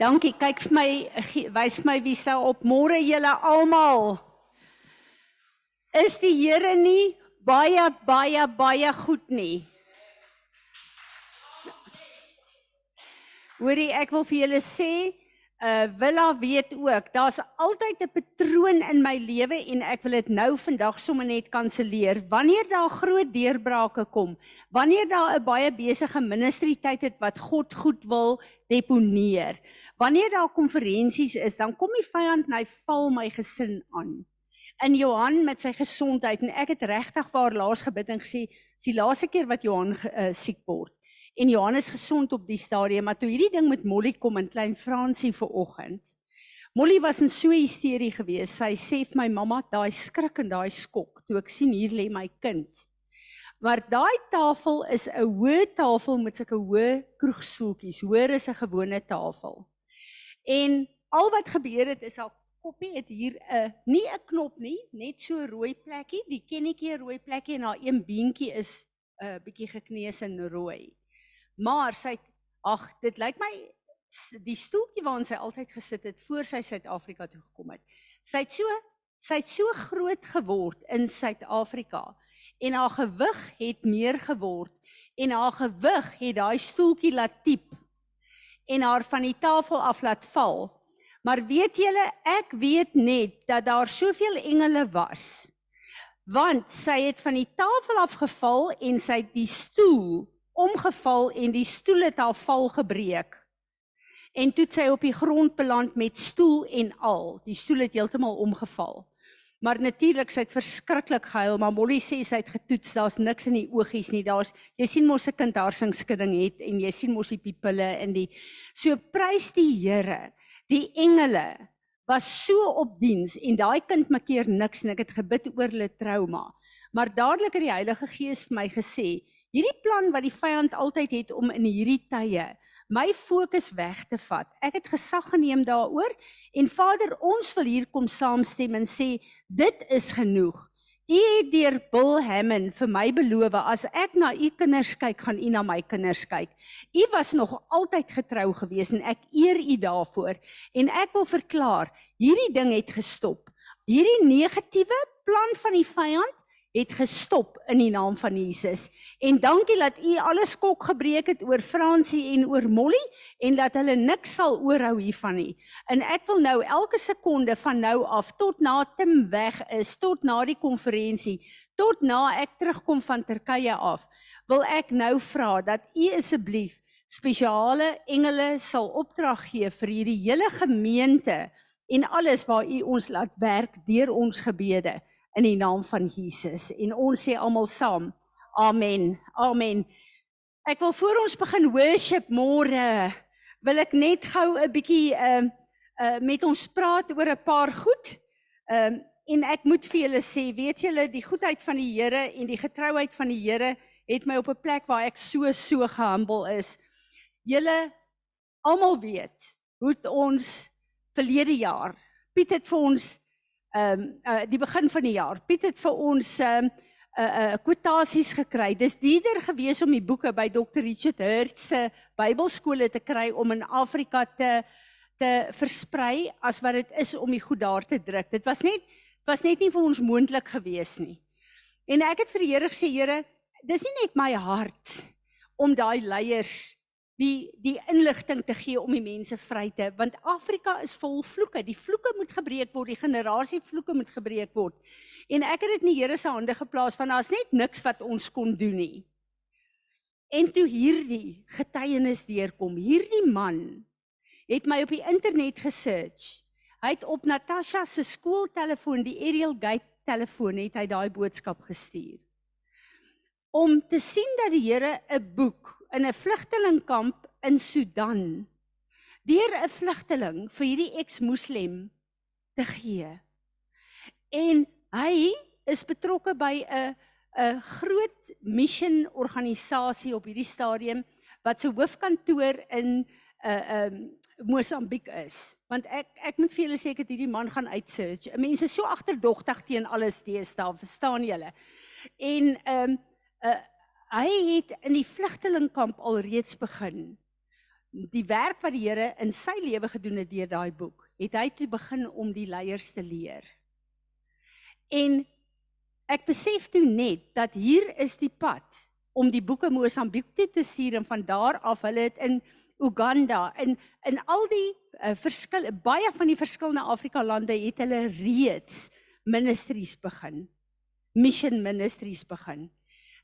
Dankie. Kyk vir my, wys my wie staan op. Môre julle almal. Is die Here nie baie baie baie goed nie? Hoorie, ek wil vir julle sê, uh Willa weet ook, daar's altyd 'n patroon in my lewe en ek wil dit nou vandag sommer net kanselleer. Wanneer daar groot deurbrake kom, wanneer daar 'n baie besige ministry tyd het wat God goed wil deponeer. Wanneer daar konferensies is, dan kom die vyand en hy val my gesin aan. In Johan met sy gesondheid en ek het regtig waar laas gebid en gesê, "Dis die laaste keer wat Johan uh, siek word." en Johannes gesond op die stadium, maar toe hierdie ding met Molly kom in klein Fransie vir oggend. Molly was in so hysterie geweest. Sy sê vir my mamma, daai skrik en daai skok toe ek sien hier lê my kind. Maar daai tafel is 'n hoë tafel met sulke hoë kroegstoeltjies, hoër as 'n gewone tafel. En al wat gebeur het is haar koppie het hier 'n nie 'n knop nie, net so rooi plekkie, die kennetjie rooi plekkie en haar een beentjie is 'n uh, bietjie gekneus en rooi. Maar sy het ag, dit lyk my die stoeltjie waarin sy altyd gesit het voor sy Suid-Afrika toe gekom het. Sy het so sy het so groot geword in Suid-Afrika en haar gewig het meer geword en haar gewig het daai stoeltjie laat tiep en haar van die tafel af laat val. Maar weet julle, ek weet net dat daar soveel engele was. Want sy het van die tafel af geval en sy het die stoel omgeval en die stoel het haar val gebreek. En toe het sy op die grond beland met stoel en al. Die stoel het heeltemal omgeval. Maar natuurlik sy het verskriklik gehuil, maar Molly sê sy het getoets, daar's niks in die oogies nie. Daar's jy sien mos 'n kind harsingskudding het en jy sien mos die pupille in die so prys die Here. Die engele was so op diens en daai kind maak keer niks en ek het gebid oor hulle trauma. Maar dadelik het die Heilige Gees vir my gesê, Hierdie plan wat die vyand altyd het om in hierdie tye my fokus weg te vat. Ek het gesag geneem daaroor en Vader, ons wil hier kom saamstem en sê dit is genoeg. U het deur Bill Hammond vir my beloof as ek na u kinders kyk, gaan u na my kinders kyk. U was nog altyd getrou gewees en ek eer u daarvoor en ek wil verklaar, hierdie ding het gestop. Hierdie negatiewe plan van die vyand het gestop in die naam van Jesus. En dankie dat u alles skok gebreek het oor Fransie en oor Molly en dat hulle niks sal oorhou hiervan nie. En ek wil nou elke sekonde van nou af tot na Tim weg is, tot na die konferensie, tot na ek terugkom van Turkye af, wil ek nou vra dat u asseblief spesiale engele sal opdrag gee vir hierdie hele gemeente en alles waar u ons laat werk deur ons gebede in die naam van Jesus. En ons sê almal saam amen amen. Ek wil voor ons begin worship môre wil ek net gou 'n bietjie ehm uh, uh, met ons praat oor 'n paar goed. Ehm uh, en ek moet vir julle sê weet julle die goedheid van die Here en die getrouheid van die Here het my op 'n plek waar ek so so gehumble is. Julle almal weet hoe ons verlede jaar Piet het vir ons ehm um, uh, die begin van die jaar. Piet het vir ons ehm um, uh uh kwotasies gekry. Dis dierder gewees om die boeke by Dr. Richard Hurt se Bybelskole te kry om in Afrika te te versprei as wat dit is om die goed daar te druk. Dit was net was net nie vir ons moontlik gewees nie. En ek het vir die Here gesê, Here, dis nie net my hart om daai leiers die die inligting te gee om die mense vry te want Afrika is vol vloeke. Die vloeke moet gebreek word, die generasie vloeke moet gebreek word. En ek het dit in die Here se hande geplaas van daar's net niks wat ons kon doen nie. En toe hierdie getuienis deurkom, hierdie man het my op die internet gesearch. Hy het op Natasha se skooltelefoon, die Ariel Gate telefoon, het hy daai boodskap gestuur. Om te sien dat die Here 'n boek in 'n vlugtelingkamp in Sudan deur 'n vlugteling vir hierdie ex-moslem te gee. En hy is betrokke by 'n 'n groot mission organisasie op hierdie stadium wat se hoofkantoor in 'n uh, 'n um, Mosambiek is. Want ek ek moet vir julle sê ek het hierdie man gaan uitsearch. Mense so agterdogtig teen alles deesdae, verstaan julle? En ehm um, 'n uh, hy het in die vlugtelingkamp alreeds begin die werk wat die Here in sy lewe gedoen het deur daai boek, het hy toe begin om die leiers te leer. En ek besef toe net dat hier is die pad om die boeke Mosambiek toe te stuur en van daar af hulle het in Uganda en in al die uh, verskil baie van die verskillende Afrika lande het hulle reeds ministries begin. Mission ministries begin.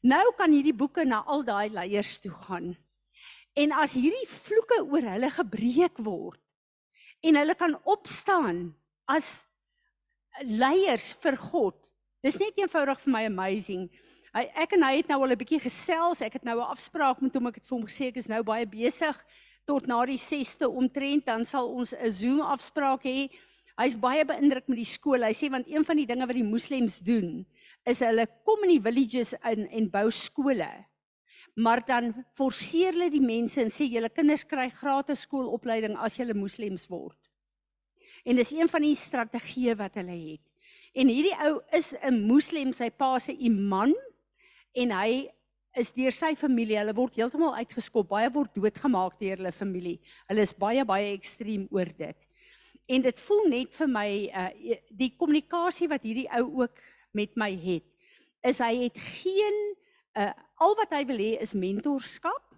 Nou kan hierdie boeke na al daai leiers toe gaan. En as hierdie vloeke oor hulle gebreek word en hulle kan opstaan as leiers vir God. Dis net eenvoudig vir my amazing. Hy ek en hy het nou al 'n bietjie gesels. Ek het nou 'n afspraak met hom. Ek het vir hom gesê ek is nou baie besig tot na die 6ste omtrent dan sal ons 'n Zoom afspraak hê. Hy's baie beïndruk met die skool. Hy sê want een van die dinge wat die moslems doen is hulle kom in die villages in en bou skole. Maar dan forceer hulle die mense en sê julle kinders kry gratis skoolopleiding as julle moslems word. En dis een van die strategieë wat hulle het. En hierdie ou is 'n moslem, sy pa se imam en hy is deur sy familie, hulle word heeltemal uitgeskop, baie word doodgemaak deur hulle familie. Hulle is baie baie ekstrem oor dit. En dit voel net vir my uh die kommunikasie wat hierdie ou ook met my het, is hy het geen uh al wat hy wil hê is mentorskap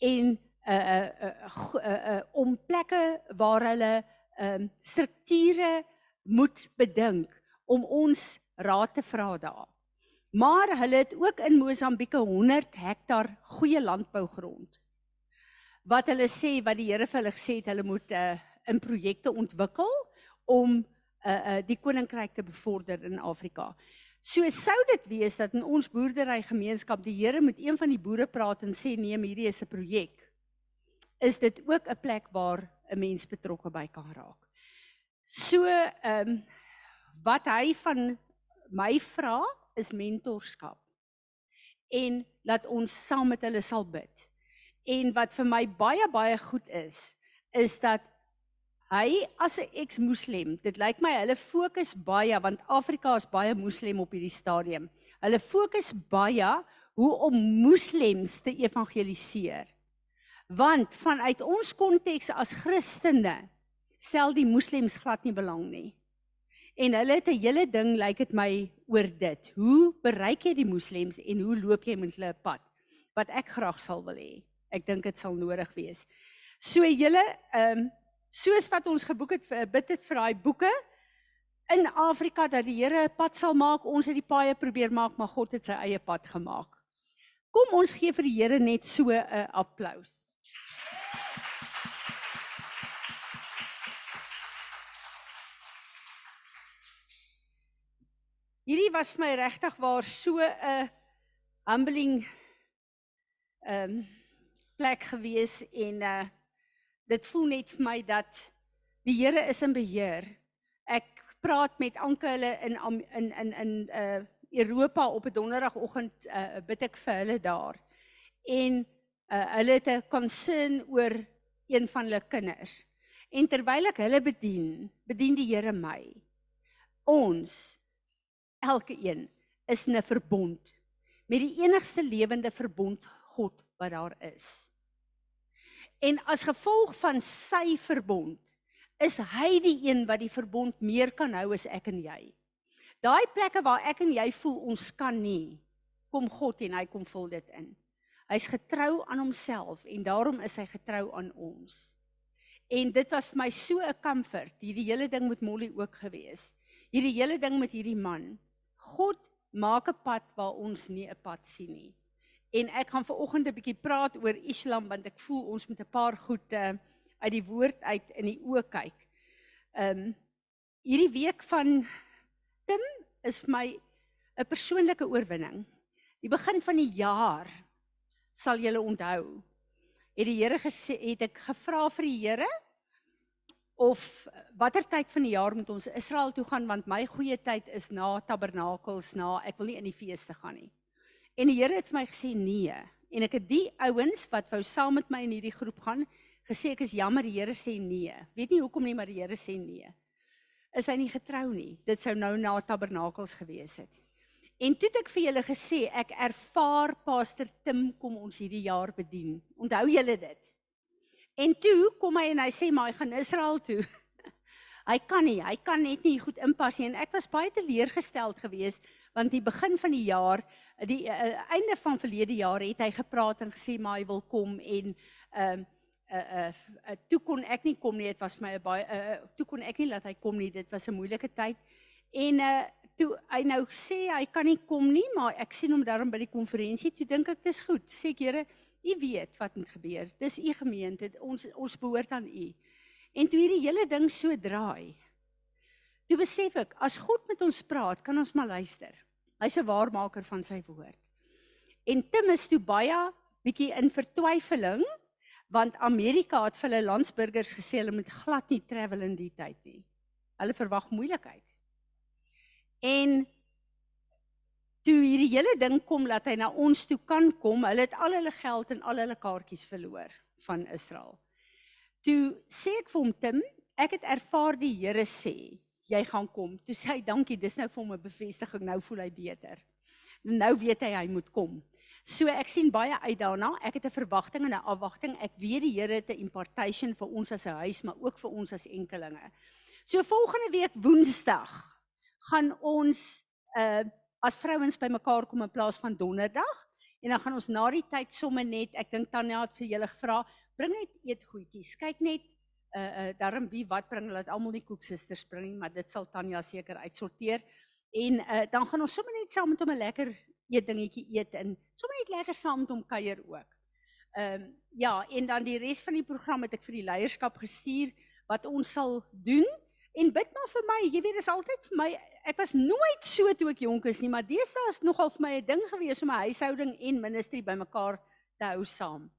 en uh uh uh, uh, uh om plekke waar hulle um, strukture moet bedink om ons raad te vra daar. Maar hulle het ook in Mosambiek 100 hektaar goeie landbougrond. Wat hulle sê wat die Here vir hulle gesê het, hulle moet uh, in projekte ontwikkel om uh, uh, die koninkryk te bevorder in Afrika. So sou dit wees dat in ons boerdery gemeenskap die Here met een van die boere praat en sê neem hierdie is 'n projek. Is dit ook 'n plek waar 'n mens betrokke by kan raak. So ehm um, wat hy van my vra is mentorskap. En laat ons saam met hulle sal bid. En wat vir my baie baie goed is, is dat hy as 'n ex-moslem, dit lyk my hulle fokus baie want Afrika is baie moslem op hierdie stadium. Hulle fokus baie hoe om moslems te evangeliseer. Want vanuit ons konteks as Christene stel die moslems glad nie belang nie. En hulle het 'n hele ding lyk dit my oor dit. Hoe bereik jy die moslems en hoe loop jy met hulle pad? Wat ek graag sal wil hê. Ek dink dit sal nodig wees. So julle ehm um, soos wat ons geboek het vir bid het vir daai boeke in Afrika dat die Here 'n pad sal maak. Ons het die paaie probeer maak, maar God het sy eie pad gemaak. Kom ons gee vir die Here net so 'n applous. hierdie was vir my regtig waar so 'n humbling ehm um, plek gewees en uh dit voel net vir my dat die Here is in beheer. Ek praat met Anke hulle in in in in uh Europa op 'n donderdagoggend uh bid ek vir hulle daar. En uh hulle het 'n concern oor een van hulle kinders. En terwyl ek hulle bedien, bedien die Here my. Ons elke een is 'n verbond met die enigste lewende verbond God wat daar is. En as gevolg van sy verbond is hy die een wat die verbond meer kan hou as ek en jy. Daai plekke waar ek en jy voel ons kan nie, kom God en hy kom vul dit in. Hy's getrou aan homself en daarom is hy getrou aan ons. En dit was vir my so 'n comfort, hierdie hele ding met Molly ook gewees. Hierdie hele ding met hierdie man. God maak 'n pad waar ons nie 'n pad sien nie. En ek gaan ver oggend 'n bietjie praat oor Islam want ek voel ons moet 'n paar goed uh, uit die woord uit in die oë kyk. Ehm um, hierdie week van Tim is my 'n persoonlike oorwinning. Die begin van die jaar sal julle onthou. Het die Here gesê het ek gevra vir die Here of watter tyd van die jaar moet ons Israel toe gaan want my goeie tyd is na tabernakels na ek wil nie in die feeste gaan nie. En die Here het vir my gesê nee en ek het die ouens wat wou saam met my in hierdie groep gaan gesê ek is jammer die Here sê nee. Weet nie hoekom nie maar die Here sê nee. Is hy nie getrou nie. Dit sou nou na tabernakels gewees het. En toe het ek vir julle gesê ek ervaar Pastor Tim kom ons hierdie jaar bedien. Onthou julle dit? En toe kom hy en hy sê maar hy gaan Israel toe. hy kan nie, hy kan net nie goed inpas nie en ek was baie teleurgesteld geweest want die begin van die jaar, die uh, einde van verlede jaar het hy gepraat en gesê maar hy wil kom en ehm uh, uh, uh, toe kon ek nie kom nie, dit was my baie uh, toe kon ek nie laat hy kom nie, dit was 'n moeilike tyd. En uh, toe hy nou sê hy kan nie kom nie, maar ek sien hom daarom by die konferensie, toe dink ek dis goed. Sê ek Here, u weet wat moet gebeur. Dis u gemeente, ons ons behoort aan u. En toe hierdie hele ding so draai, toe besef ek as God met ons praat, kan ons maar luister. Hy's 'n waarmaker van sy woord. En Tim is toe baie bietjie in vertwyfeling want Amerika het vir hulle landsburgers gesê hulle moet glad nie travel in die tyd nie. Hulle verwag moeilikheid. En toe hierdie hele ding kom dat hy na ons toe kan kom, hulle het al hulle geld en al hulle kaartjies verloor van Israel. Toe sê ek vir hom Tim, ek het ervaar die Here sê jy gaan kom. Toe sê hy dankie, dis nou vir hom 'n bevestiging, nou voel hy beter. Nou weet hy hy moet kom. So ek sien baie uit daarna. Ek het 'n verwagting en 'n afwagting. Ek weet die Here het 'n impartation vir ons as 'n huis, maar ook vir ons as enkelinge. So volgende week Woensdag gaan ons uh as vrouens bymekaar kom in plaas van Donderdag en dan gaan ons na die tyd somme net, ek dink Tanya het vir julle gevra, bring net eetgoedjies. Kyk net uh uh daarom wie wat bring laat almal die koeksusters bring nie maar dit sal Tanya seker uitsorteer en uh dan gaan ons sommer net saam met hom 'n lekker eet dingetjie eet en sommer net lekker saam met hom kuier ook. Ehm um, ja en dan die res van die program het ek vir die leierskap gestuur wat ons sal doen en bid maar vir my jy weet dis altyd vir my ek was nooit so toe ek jonk is nie maar deesdae is nogal vir my 'n ding gewees om my huishouding en ministry bymekaar te hou saam.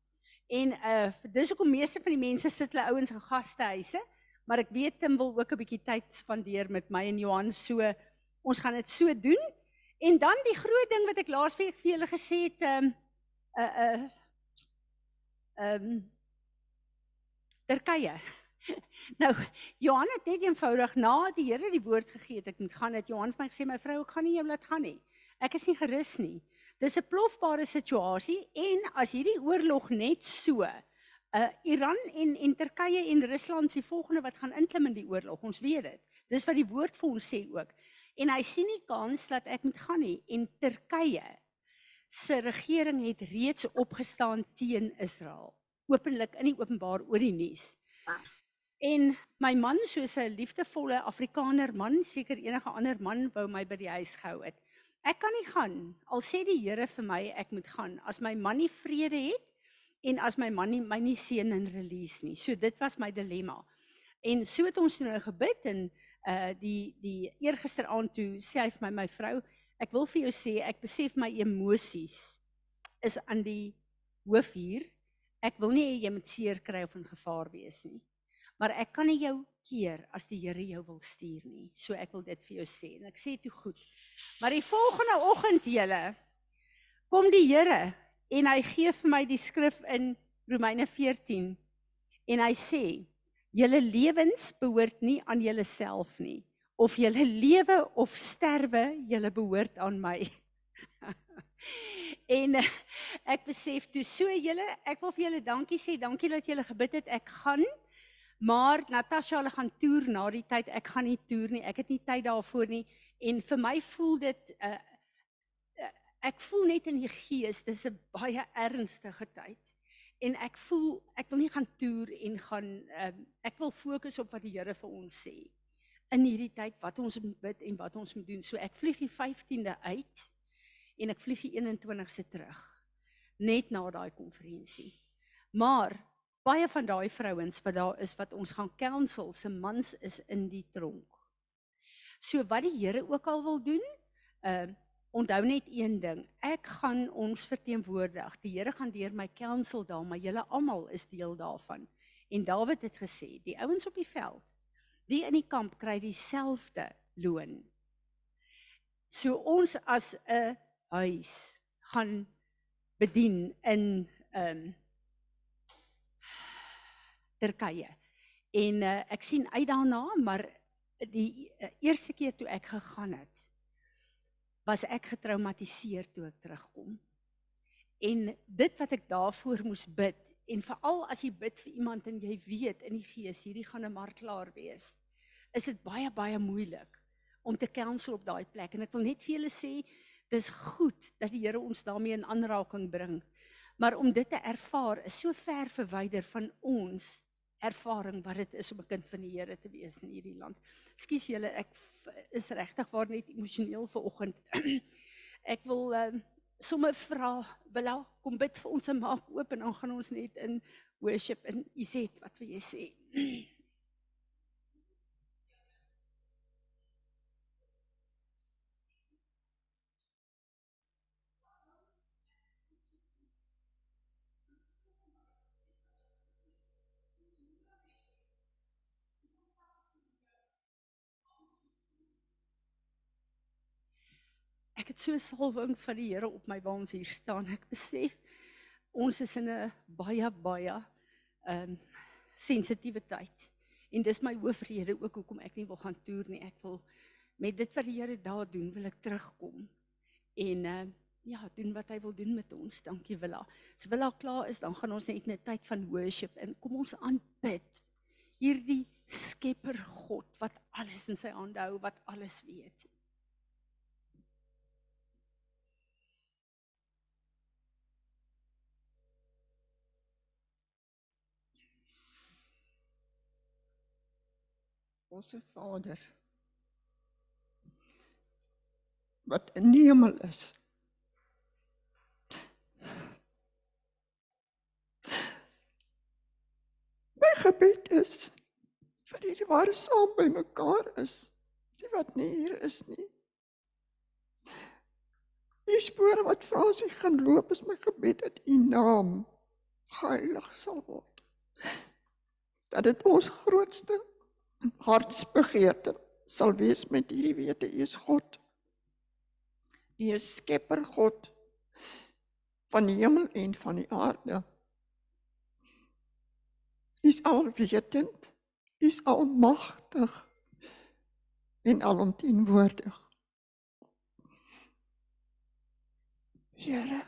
En uh dis hoekom meeste van die mense sit hulle ouens in gastehuise, maar ek weet Tim wil ook 'n bietjie tyd spandeer met my en Johan, so ons gaan dit so doen. En dan die groot ding wat ek laasweek vir julle gesê het, ehm um, uh uh ehm um, Turkye. nou Johan het net eenvoudig na die Here die woord gegee het ek moet gaan het Johan vir my gesê my vrou ek gaan nie jou laat gaan nie. Ek is nie gerus nie. Dis 'n plofbare situasie en as hierdie oorlog net so uh Iran en en Turkye en Rusland se volgende wat gaan inklim in die oorlog. Ons weet dit. Dis wat die woord vir ons sê ook. En hy sien nie kans dat ek moet gaan nie en Turkye se regering het reeds opgestaan teen Israel. Openlik in die openbaar oor die nuus. Ah. En my man soos 'n liefdevolle Afrikaner man, seker enige ander man wou my by die huis gehou het. Ek kan nie gaan al sê die Here vir my ek moet gaan as my man nie vrede het en as my man nie my nie seën en release nie. So dit was my dilemma. En so het ons nou gebid en uh die die eergister aand toe sê hy vir my my vrou, ek wil vir jou sê ek besef my emosies is aan die hoof hier. Ek wil nie hê jy moet seer kry of in gevaar wees nie. Maar ek kan nie jou keer as die Here jou wil stuur nie. So ek wil dit vir jou sê en ek sê toe goed. Maar die volgende oggend julle kom die Here en hy gee vir my die skrif in Romeine 14 en hy sê julle lewens behoort nie aan julleself nie of julle lewe of sterwe julle behoort aan my. en ek besef toe so julle ek wil vir julle dankie sê dankie dat julle gebid het ek gaan Maar Natasha hulle gaan toer na die tyd. Ek gaan nie toer nie. Ek het nie tyd daarvoor nie. En vir my voel dit uh, ek voel net in die gees dis 'n baie ernstige tyd. En ek voel ek wil nie gaan toer en gaan uh, ek wil fokus op wat die Here vir ons sê. In hierdie tyd wat ons moet bid en wat ons moet doen. So ek vlieg die 15de uit en ek vlieg die 21ste terug. Net na daai konferensie. Maar baie van daai vrouens wat daar is wat ons gaan counsel se mans is in die tronk. So wat die Here ook al wil doen, uh onthou net een ding, ek gaan ons verteenwoordig. Die Here gaan deur my counsel daar, maar julle almal is deel daarvan. En Dawid het gesê, die ouens op die veld, die in die kamp kry dieselfde loon. So ons as 'n huis gaan bedien in ehm um, Turkye. En uh, ek sien uit daarna, maar die uh, eerste keer toe ek gegaan het, was ek getraumatiseer toe ek terugkom. En dit wat ek daarvoor moes bid en veral as jy bid vir iemand en jy weet in die gees hierdie gaan 'n martelaar wees, is dit baie baie moeilik om te counsel op daai plek en ek wil net vir julle sê dis goed dat die Here ons daarmee in aanraking bring. Maar om dit te ervaar is so ver verwyder van ons ervaring wat dit is om 'n kind van die Here te wees in hierdie land. Ekskuus julle, ek is regtig waar net emosioneel vanoggend. ek wil uh, sommer vra, Bella, kom bid vir ons en maak oop en dan gaan ons net in worship en Izet, wat wil jy sê? so salwing van die Here op my waar ons hier staan. Ek besef ons is in 'n baie baie ehm um, sensitiewe tyd. En dis my hoofrede ook hoekom ek nie wil gaan toer nie. Ek wil met dit wat die Here daar doen, wil ek terugkom. En ehm uh, ja, doen wat hy wil doen met ons. Dankie Willa. As Willa klaar is, dan gaan ons net 'n tyd van worship en kom ons aanbid hierdie Skepper God wat alles in sy hande hou, wat alles weet. Onse Vader wat in die hemel is. My gebed is vir die ware saam by mekaar is, die wat nie hier is nie. Die spore wat Fransie gaan loop is my gebed dat U naam heilig sal word. Dat dit ons grootste hartsbegeerte sal wees met hierdie wete U is God. U is skepper God van die hemel en van die aarde. U is alwetend, U is almagtig en alomteenwoordig. Here.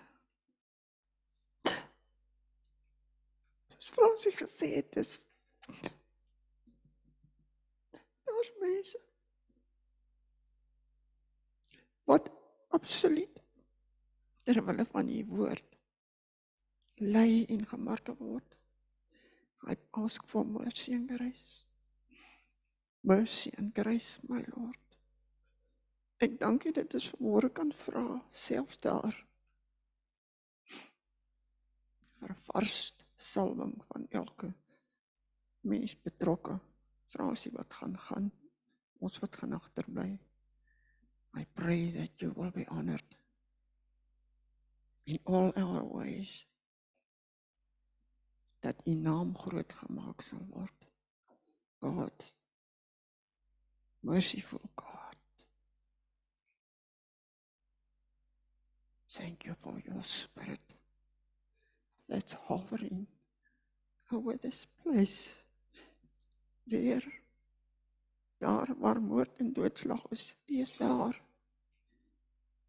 Dis Fransie gesê het is daar's mense wat absoluut terwyl van u woord lei en gemartel word. I ask for mercy and grace. Mercy and grace, my Lord. Ek dank U dit is vanmôre kan vra selfs daar. vir vars salwing van elke mens betrokke Wat gaan gaan, ons wat gaan agterbly. I pray that you will be honored in all our ways. Dat u naam groot gemaak sal word. God. Merciful God. Thank you for your spirit that's hovering over this place weer daar waar moord en doodslag is. U is daar.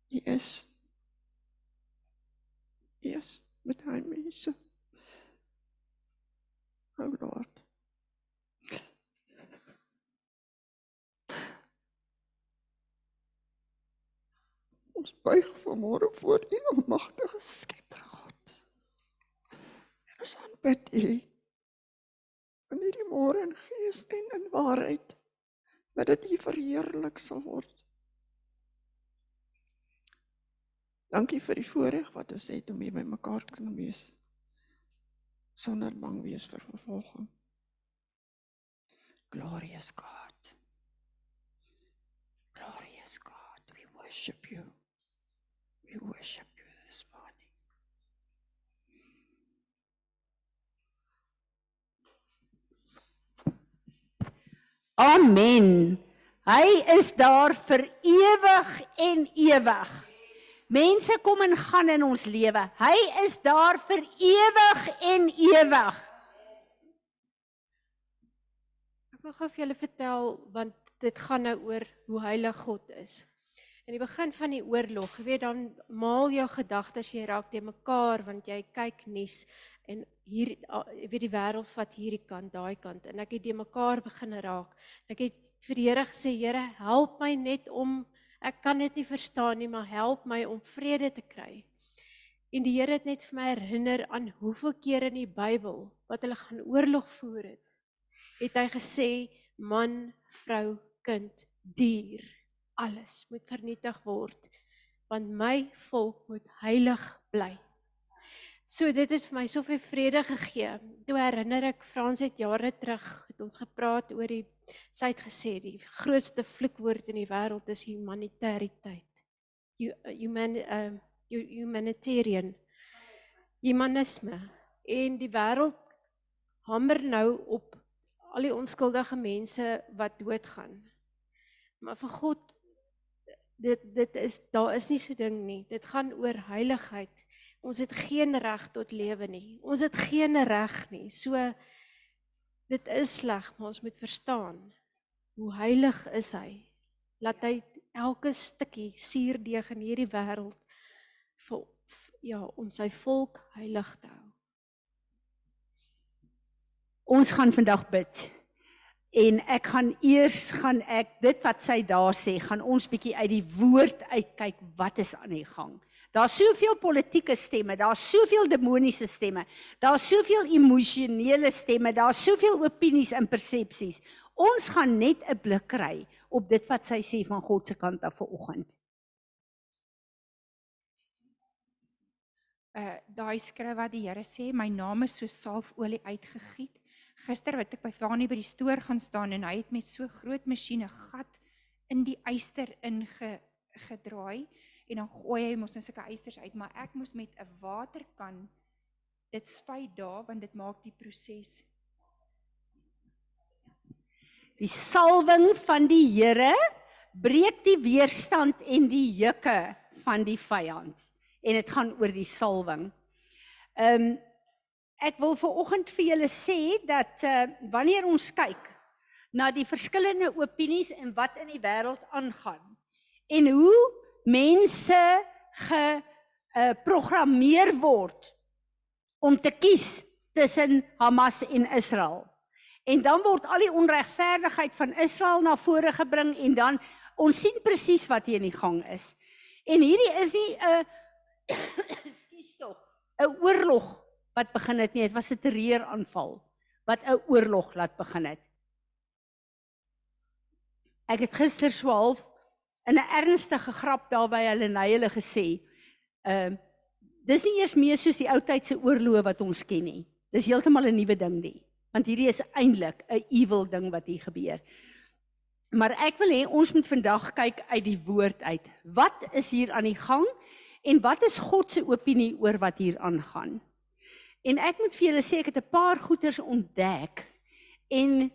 U is. U is met hy mense. O Lord. Ons buig vanmôre voor U almagtige Skepper God. Ons aanbid U in hierdie môre in gees en in waarheid dat dit U verheerlik sal word. Dankie vir die voorreg wat ons het om hier by mekaar te kan wees sonder bang wees vir vervolging. Glorious God. Glorious God, we worship you. We worship you this morning. Amen. Hy is daar vir ewig en ewig. Mense kom en gaan in ons lewe. Hy is daar vir ewig en ewig. Ek wil gou vir julle vertel want dit gaan nou oor hoe heilig God is. In die begin van die oorlog, jy weet dan maal jou gedagtes jy raak te mekaar want jy kyk nuus en hier jy weet die wêreld vat hierdie kant, daai kant en ek het te mekaar begin raak. Ek het vir die Here gesê, Here, help my net om ek kan dit nie verstaan nie, maar help my om vrede te kry. En die Here het net vir my herinner aan hoeveel keer in die Bybel wat hulle gaan oorlog voer het. Het hy gesê man, vrou, kind, dier alles moet vernietig word want my volk moet heilig bly. So dit is vir my soveel vrede gegee. Toe herinner ek Frans het jare terug het ons gepraat oor die sy het gesê die grootste vloekwoord in die wêreld is humanitariteit. Human uh, humanitarian humanisme en die wêreld hamer nou op al die onskuldige mense wat doodgaan. Maar vir God dit dit is daar is nie so ding nie. Dit gaan oor heiligheid. Ons het geen reg tot lewe nie. Ons het geen reg nie. So dit is sleg, maar ons moet verstaan hoe heilig is hy. Laat hy elke stukkie suurdeeg in hierdie wêreld vir ja, om sy volk heilig te hou. Ons gaan vandag bid en ek gaan eers gaan ek dit wat sy daar sê, gaan ons bietjie uit die woord uitkyk wat is aan die gang. Daar's soveel politieke stemme, daar's soveel demoniese stemme, daar's soveel emosionele stemme, daar's soveel opinies en persepsies. Ons gaan net 'n blik kry op dit wat sy sê van God se kant af vanoggend. Uh daai skryf wat die Here sê, my naam is so salfolie uitgegiet gister wat ek by Fani by die stoor gaan staan en hy het met so groot masjiene gat in die eyster inge gedraai en dan gooi hy mos nou sulke eysters uit maar ek moes met 'n waterkan dit spuit daar want dit maak die proses die salwing van die Here breek die weerstand en die juke van die vyand en dit gaan oor die salwing. Ehm um, Ek wil ver oggend vir julle sê dat uh wanneer ons kyk na die verskillende opinies en wat in die wêreld aangaan en hoe mense ge uh programmeer word om te kies tussen Hamas en Israel. En dan word al die onregverdigheid van Israel na vore gebring en dan ons sien presies wat hier in die gang is. En hierdie is nie 'n skuis tog 'n oorlog wat begin het nie, dit was 'n terreuraanval wat 'n oorlog laat begin het. Ek het gister so half in 'n ernstige grap daar by hulle en hulle gesê, ehm uh, dis nie eers meer soos die ou tyd se oorloë wat ons ken nie. Dis heeltemal 'n nuwe ding nie, want hierdie is eintlik 'n evil ding wat hier gebeur. Maar ek wil hê ons moet vandag kyk uit die woord uit. Wat is hier aan die gang en wat is God se opinie oor wat hier aangaan? En ek moet vir julle sê ek het 'n paar goeters ontdek en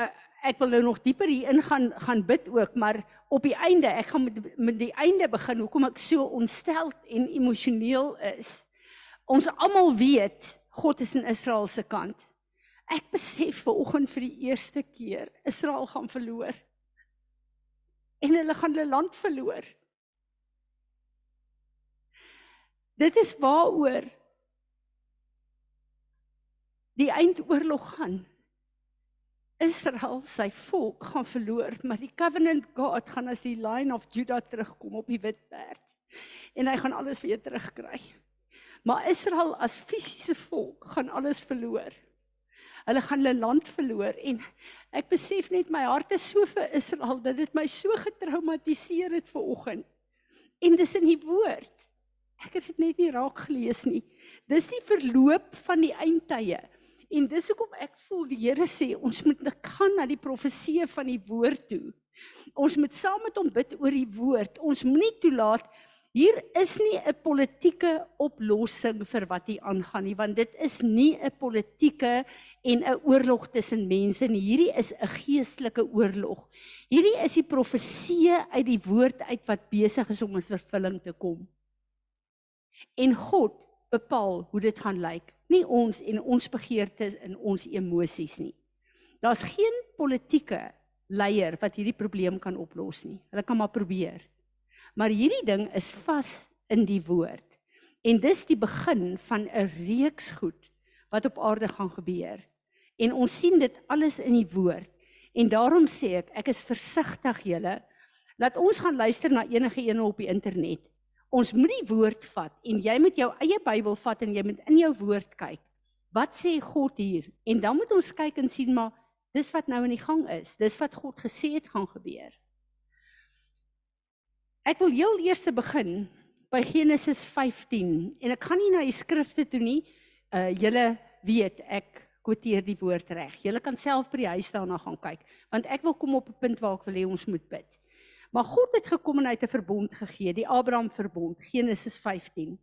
uh, ek wil nou nog dieper hier ingaan gaan bid ook, maar op die einde, ek gaan met met die einde begin hoekom ek so ontsteld en emosioneel is. Ons almal weet God is in Israel se kant. Ek besef ver oggend vir die eerste keer Israel gaan verloor. En hulle gaan hulle land verloor. Dit is waaroor die eindoorlog gaan. Israel sy volk gaan verloor, maar die covenant God gaan as die line of Judah terugkom op die wit perd. En hy gaan alles weer terugkry. Maar Israel as fisiese volk gaan alles verloor. Hulle gaan hulle land verloor en ek besef net my hart is so vir Israel dat dit my so getraumatiseer het ver oggend. En dis in die woord. Ek het dit net nie raak gelees nie. Dis die verloop van die eindtye. En dis hoekom ek voel die Here sê ons moet gaan na die profeseë van die woord toe. Ons moet saam met hom bid oor die woord. Ons moenie toelaat hier is nie 'n politieke oplossing vir wat hier aangaan nie, want dit is nie 'n politieke en 'n oorlog tussen mense nie. Hierdie is 'n geestelike oorlog. Hierdie is die profeseë uit die woord uit wat besig is om in vervulling te kom. En God bepaal hoe dit gaan lyk nie ons en ons begeertes en ons emosies nie. Daar's geen politieke leier wat hierdie probleem kan oplos nie. Hulle kan maar probeer. Maar hierdie ding is vas in die woord. En dis die begin van 'n reeks goed wat op aarde gaan gebeur. En ons sien dit alles in die woord. En daarom sê ek, ek is versigtig julle. Laat ons gaan luister na enige een op die internet. Ons moet die woord vat en jy moet jou eie Bybel vat en jy moet in jou woord kyk. Wat sê God hier? En dan moet ons kyk en sien maar dis wat nou in die gang is. Dis wat God gesê het gaan gebeur. Ek wil heel eers begin by Genesis 15 en ek gaan nie na die skrifte toe nie. Uh julle weet ek quoteer die woord reg. Julle kan self by die huis daarna gaan kyk want ek wil kom op 'n punt waar ek wil hê ons moet bid. Maar God het gekom en hy het 'n verbond gegee, die Abraham verbond, Genesis 15.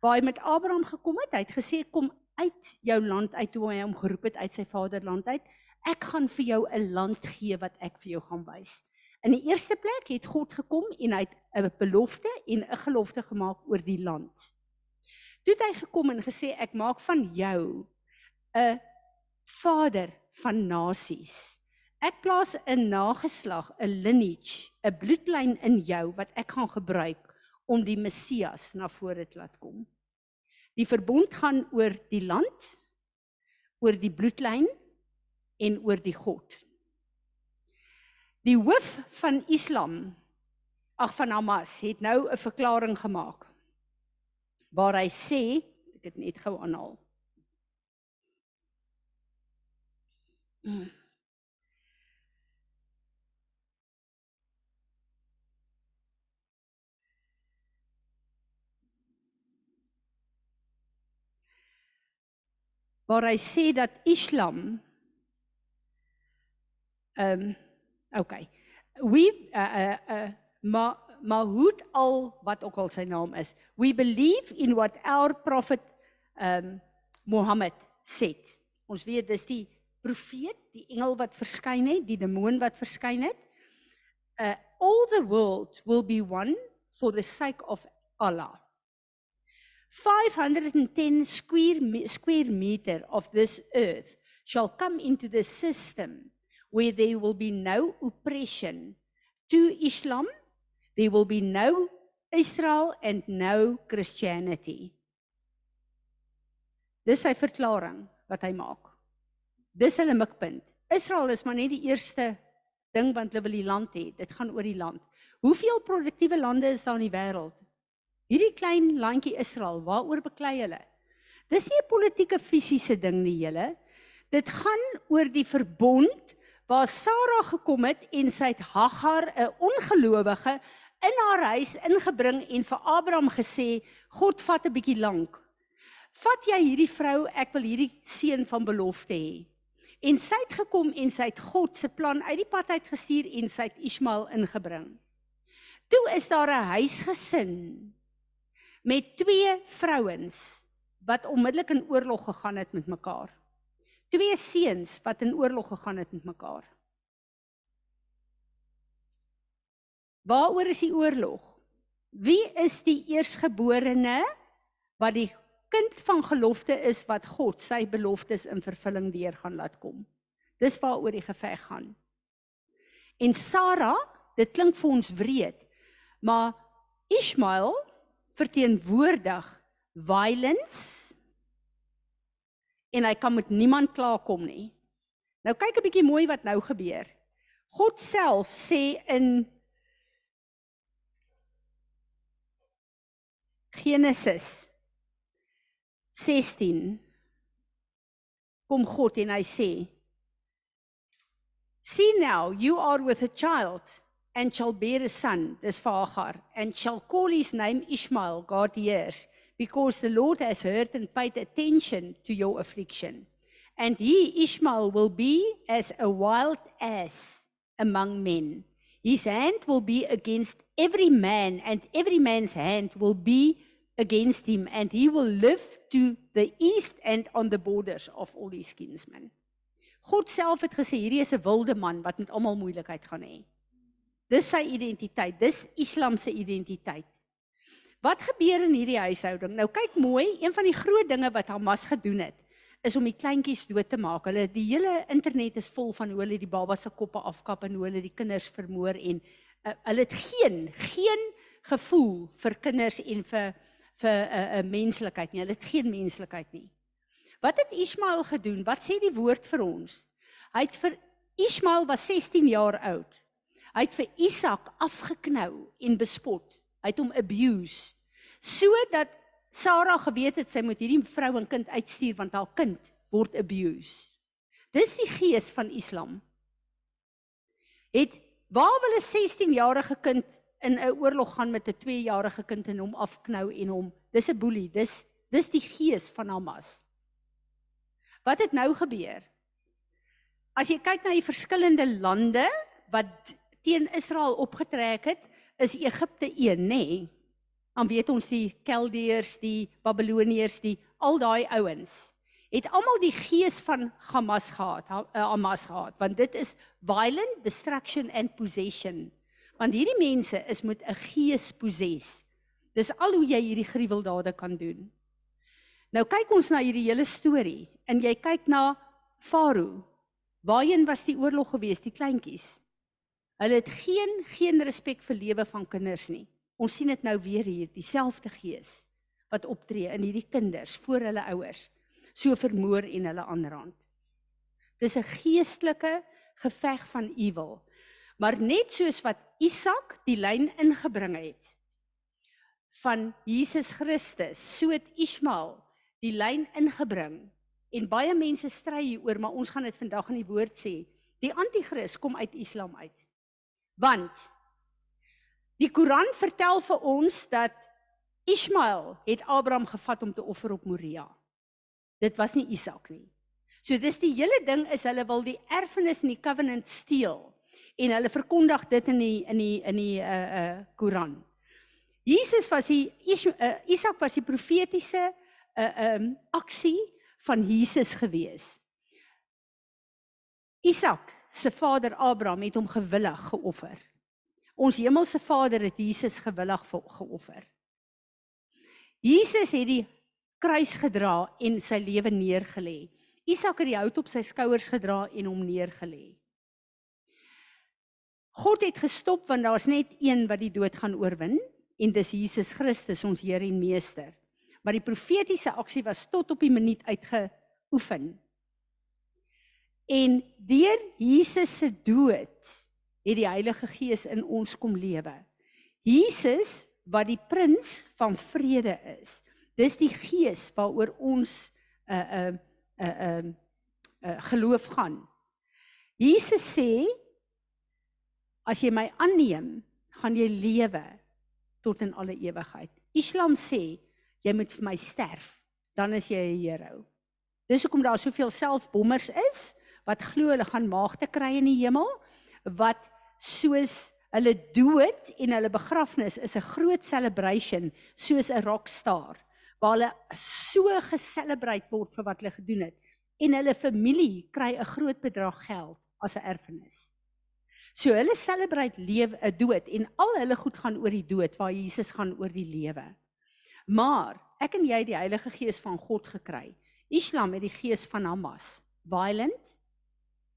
Waar hy met Abraham gekom het, hy het gesê kom uit jou land uit toe hy hom geroep het uit sy vaderland uit. Ek gaan vir jou 'n land gee wat ek vir jou gaan wys. In die eerste plek het God gekom en hy het 'n belofte en 'n gelofte gemaak oor die land. Toe het hy gekom en gesê ek maak van jou 'n vader van nasies. Ek plaas 'n nageslag, 'n lineage, 'n bloedlyn in jou wat ek gaan gebruik om die Messias na vore te laat kom. Die verbond gaan oor die land, oor die bloedlyn en oor die God. Die hoof van Islam, ag van Hamas, het nou 'n verklaring gemaak waar hy sê, ek het net gou aanhaal. Waar hy sê dat Islam ehm um, Okay. We uh uh, uh maar hoe al wat ook al sy naam is. We believe in what our prophet um Mohammed said. Ons weet dis die profeet, die engel wat verskyn het, die demoon wat verskyn het. Uh all the world will be one for the sake of Allah. 510 square square meter of this earth shall come into the system where there will be no oppression to Islam, there will be no Israel and no Christianity. Dis sy verklaring wat hy maak. Dis hulle mikpunt. Israel is maar net die eerste ding want hulle wil die land hê. Dit gaan oor die land. Hoeveel produktiewe lande is daar in die wêreld? Hierdie klein landjie Israel, waaroor beklei hulle? Dis nie 'n politieke fisiese ding nie, julle. Dit gaan oor die verbond waar Sara gekom het en sy het Hagar 'n ongelowige in haar huis ingebring en vir Abraham gesê God vat 'n bietjie lank. Vat jy hierdie vrou, ek wil hierdie seun van belofte hê. En sy het gekom en sy het God se plan uit die pad uit gestuur en sy het Ismael ingebring. Toe is daar 'n huisgesin met twee vrouens wat onmiddellik in oorlog gegaan het met mekaar twee seuns wat in oorlog gegaan het met mekaar. Waaroor is die oorlog? Wie is die eersgeborene wat die kind van gelofte is wat God sy beloftes in vervulling deur gaan laat kom? Dis waaroor die geveg gaan. En Sara, dit klink vir ons wreed, maar Ismael verteenwoordig violence en hy kan met niemand klaarkom nie. Nou kyk 'n bietjie mooi wat nou gebeur. God self sê in Genesis 16 kom God en hy sê See now you are with a child and shall bear a son dis Hagar and shall call his name Ishmael God hears because the Lord has heard and paid attention to your affliction. And he, Ishmael, will be as a wild ass among men. His hand will be against every man, and every man's hand will be against him, and he will live to the east and on the borders of all his kinsmen. God self het gesê hierdie is 'n wilde man wat met almal moeilikheid gaan hê. Dis sy identiteit, dis Islam se identiteit. Wat gebeur in hierdie huishouding? Nou kyk mooi, een van die groot dinge wat Hamas gedoen het, is om die kleintjies dood te maak. Hulle die hele internet is vol van hoe hulle die babas se koppe afkap en hoe hulle die kinders vermoor en uh, hulle het geen geen gevoel vir kinders en vir vir 'n uh, uh, menslikheid nie. Hulle het geen menslikheid nie. Wat het Ismael gedoen? Wat sê die woord vir ons? Hy het vir Ismael was 16 jaar oud. Hy het vir Isak afgeknou en bespot. Hy het hom abuse sodat Sara geweet het sy moet hierdie vrou en kind uitstuur want haar kind word abuse. Dis die gees van Islam. Het waar wil 'n 16-jarige kind in 'n oorlog gaan met 'n 2-jarige kind en hom afknou en hom dis 'n boelie, dis dis die gees van Hamas. Wat het nou gebeur? As jy kyk na die verskillende lande wat teen Israel opgetrek het, is Egipte een, nê? Nee. Dan weet ons die Keldeërs, die Babiloniërs, die al daai ouens het almal die gees van Hamas gehad, eh, Hamas gehad, want dit is violent destruction and possession. Want hierdie mense is met 'n gees possess. Dis al hoe jy hierdie gruweldade kan doen. Nou kyk ons na hierdie hele storie en jy kyk na Farao. Waarheen was die oorlog geweest, die kleintjies? Hulle het geen geen respek vir lewe van kinders nie. Ons sien dit nou weer hier, dieselfde gees wat optree in hierdie kinders voor hulle ouers so vermoor en hulle aanrand. Dis 'n geestelike geveg van ewel. Maar net soos wat Isak die lyn ingebring het van Jesus Christus, so het Ismael die lyn ingebring. En baie mense stry hieroor, maar ons gaan dit vandag in die woord sê. Die anti-kris kom uit Islam uit. Want die Koran vertel vir ons dat Ismael het Abraham gevat om te offer op Moria. Dit was nie Isak nie. So dis die hele ding is hulle wil die erfenis in die covenant steel en hulle verkondig dit in die in die in die uh uh Koran. Jesus was die uh, Isak was die profetiese uh um aksie van Jesus gewees. Isak se vader Abraham het hom gewillig geoffer. Ons hemelse Vader het Jesus gewillig geoffer. Jesus het die kruis gedra en sy lewe neergelê. Isak het die hout op sy skouers gedra en hom neergelê. God het gestop want daar's net een wat die dood gaan oorwin en dis Jesus Christus ons Here en Meester. Maar die profetiese aksie was tot op die minuut uitgeoefen. En deur Jesus se dood het die Heilige Gees in ons kom lewe. Jesus wat die prins van vrede is. Dis die gees waaroor ons 'n uh, 'n uh, 'n uh, 'n geloof gaan. Jesus sê as jy my aanneem, gaan jy lewe tot in alle ewigheid. Islam sê jy moet vir my sterf, dan is jy 'n hero. Dis hoekom daar soveel selfbommers is wat glo hulle gaan maagte kry in die hemel wat soos hulle dood en hulle begrafnis is 'n groot celebration soos 'n rockstar waar hulle so geselebreit word vir wat hulle gedoen het en hulle familie kry 'n groot bedrag geld as 'n erfenis. So hulle celebrate lewe 'n dood en al hulle goed gaan oor die dood waar Jesus gaan oor die lewe. Maar ek en jy het die Heilige Gees van God gekry. Islam het die gees van Hamas, violent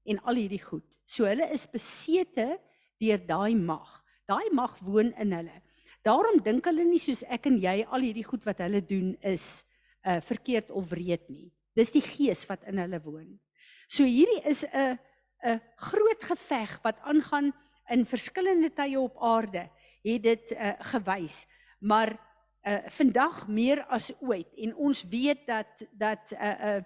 en al hierdie goed. So hulle is besete deur daai mag. Daai mag woon in hulle. Daarom dink hulle nie soos ek en jy al hierdie goed wat hulle doen is uh verkeerd of wreed nie. Dis die gees wat in hulle woon. So hierdie is 'n 'n groot geveg wat aangaan in verskillende tye op aarde, het dit uh gewys. Maar uh vandag meer as ooit en ons weet dat dat uh uh,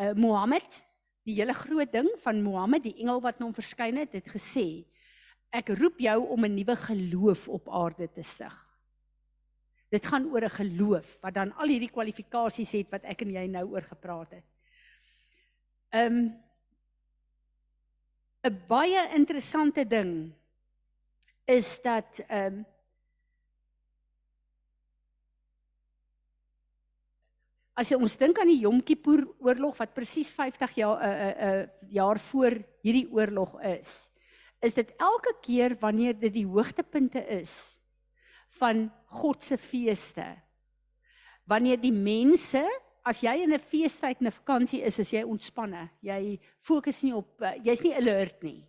uh Mohammed die hele groot ding van Mohammed, die engel wat hom verskyn het, het gesê Ek roep jou om 'n nuwe geloof op aarde te stig. Dit gaan oor 'n geloof wat dan al hierdie kwalifikasies het wat ek en jy nou oor gepraat het. Um 'n baie interessante ding is dat um As ons dink aan die Yom Kippur oorlog wat presies 50 jaar 'n uh, 'n uh, jaar voor hierdie oorlog is is dit elke keer wanneer dit die hoogtepunte is van God se feeste. Wanneer die mense, as jy in 'n feestyd en 'n vakansie is, is jy ontspanne. Jy fokus nie op eh, jy's nie alert nie.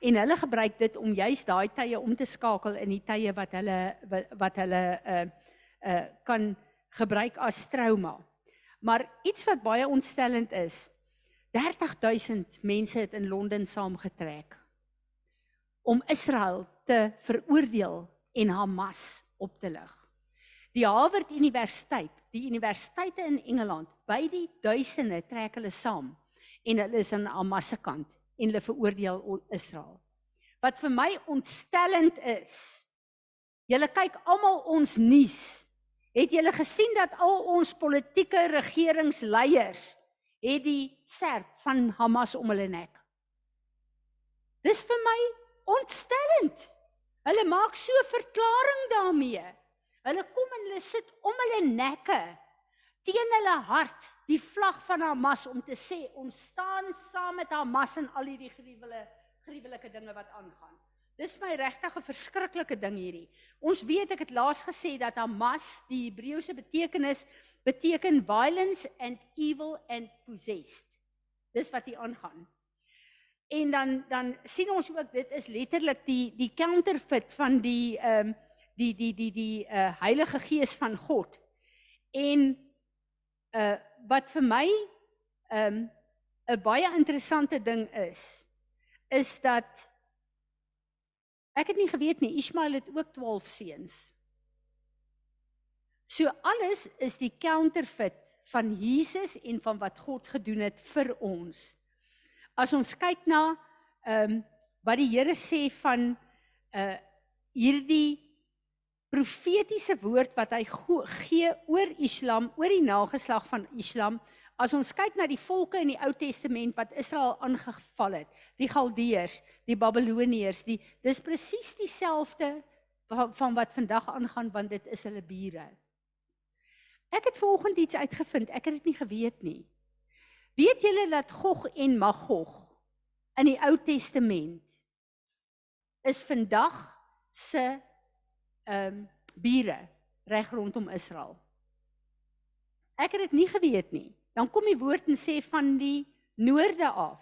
en hulle gebruik dit om juis daai tye om te skakel in die tye wat hulle wat, hulle uh uh kan gebruik as trauma. Maar iets wat baie ontstellend is, 30000 mense het in Londen saamgetrek om Israel te veroordeel en Hamas op te lig. Die Harvard Universiteit, die universiteite in Engeland, by die duisende trek hulle saam en hulle is aan Hamas se kant en hulle veroordeel Israel. Wat vir my ontstellend is, julle kyk almal ons nuus. Het julle gesien dat al ons politieke regeringsleiers het die serp van Hamas om hulle nek? Dis vir my ontstellend. Hulle maak so verklaring daarmee. Hulle kom en hulle sit om hulle nekke teen hulle hart die vlag van Hamas om te sê ons staan saam met Hamas in al hierdie gruwelike gruwelike dinge wat aangaan. Dis my regtig 'n verskriklike ding hierdie. Ons weet ek het laas gesê dat Hamas die Hebreëse betekenis beteken violence and evil and possessed. Dis wat hier aangaan. En dan dan sien ons ook dit is letterlik die die counterfeit van die ehm um, die die die die uh Heilige Gees van God. En uh wat vir my ehm um, 'n baie interessante ding is is dat ek het nie geweet nie Ismael het ook 12 seuns. So alles is die counterfeit van Jesus en van wat God gedoen het vir ons as ons kyk na ehm um, wat die Here sê van uh hierdie profetiese woord wat hy gee oor Islam, oor die nageslag van Islam, as ons kyk na die volke in die Ou Testament wat Israel aangeval het, die Galdeërs, die Babiloniërs, die dis presies dieselfde van, wat vandag aangaan want dit is hulle bure. Ek het vanoggend iets uitgevind, ek het dit nie geweet nie. Weet julle dat Gog en Magog in die Ou Testament is vandag se ehm um, bure reg rondom Israel. Ek het dit nie geweet nie. Dan kom die woord en sê van die noorde af.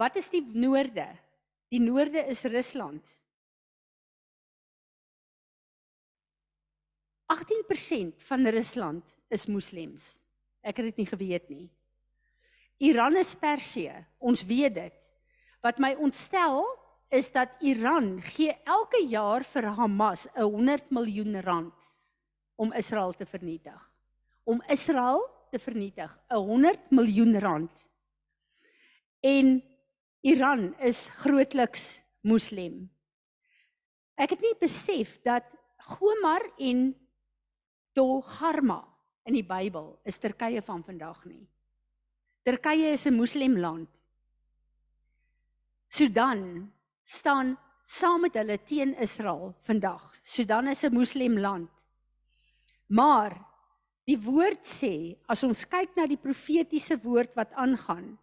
Wat is die noorde? Die noorde is Rusland. 18% van Rusland is moslems. Ek het dit nie geweet nie. Iran is Persië, ons weet dit. Wat my ontstel is dat Iran gee elke jaar vir Hamas 'n 100 miljoen rand om Israel te vernietig. Om Israel te vernietig, 'n 100 miljoen rand. En Iran is grootliks moslim. Ek het nie besef dat Gomar en Togarma in die Bybel is Turkye van vandag nie. Turkye is 'n moslimland. Sudan staan saam met hulle teen Israel vandag. Sudan is 'n moslimland. Maar die woord sê as ons kyk na die profetiese woord wat aangaan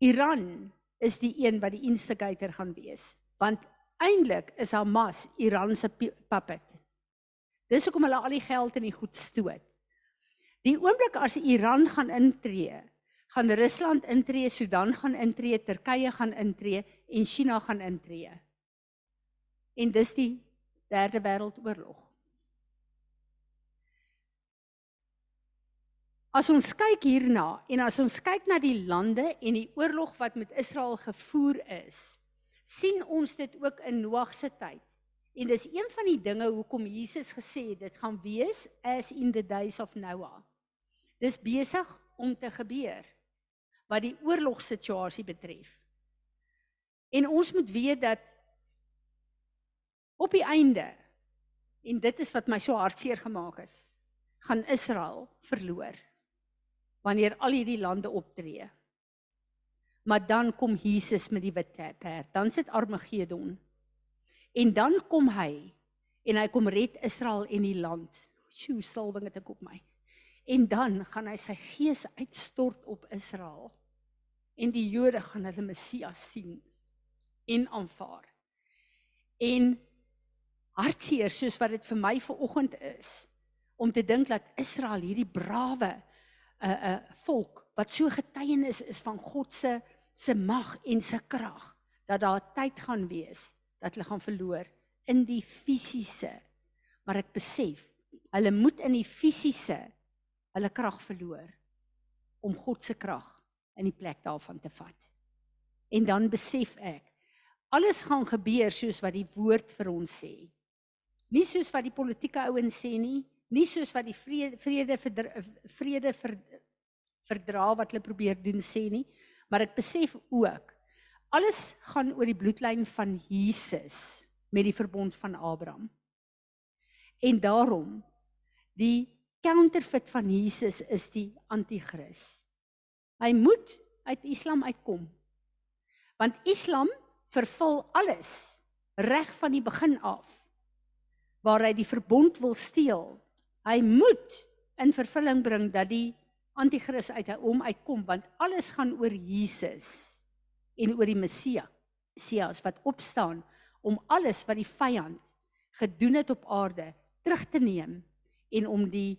Iran is die een wat die instigator gaan wees want eintlik is Hamas Iran se puppet. Dis hoekom hulle al die geld in die goed stoot. Die oomblik as Iran gaan intree, gaan Rusland intree, Sudan gaan intree, Turkye gaan intree en China gaan intree. En dis die derde wêreldoorlog. As ons kyk hierna en as ons kyk na die lande en die oorlog wat met Israel gevoer is, sien ons dit ook in Noag se tyd. En dis een van die dinge hoekom Jesus gesê het dit gaan wees as in the days of Noah. Dis besig om te gebeur wat die oorlogssituasie betref. En ons moet weet dat op die einde en dit is wat my so hartseer gemaak het, gaan Israel verloor wanneer al hierdie lande optree. Maar dan kom Jesus met die wit perd, dan sit Armagedon. En dan kom hy en hy kom red Israel en die land. Sjoe, salwing het ek op my. En dan gaan hy sy gees uitstort op Israel. En die Jode gaan hulle Messias sien en aanvaar. En hartseer soos wat dit vir my vanoggend is om te dink dat Israel hierdie brawe 'n 'n volk wat so getuienis is van God se se mag en se krag dat daar tyd gaan wees dat hulle gaan verloor in die fisiese. Maar ek besef hulle moet in die fisiese hulle krag verloor om God se krag in die plek daarvan te vat. En dan besef ek alles gaan gebeur soos wat die woord vir ons sê. Nie soos wat die politieke ouens sê nie, nie soos wat die vrede vrede verdra, vrede ver, verdra wat hulle probeer doen sê nie, maar ek besef ook alles gaan oor die bloedlyn van Jesus met die verbond van Abraham. En daarom die counterfeit van Jesus is die anti-kris. Hy moet uit Islam uitkom. Want Islam vervul alles reg van die begin af waar hy die verbond wil steel. Hy moet in vervulling bring dat die anti-kris uit hom uitkom want alles gaan oor Jesus en oor die Messia. Messias wat opstaan om alles wat die vyand gedoen het op aarde terug te neem en om die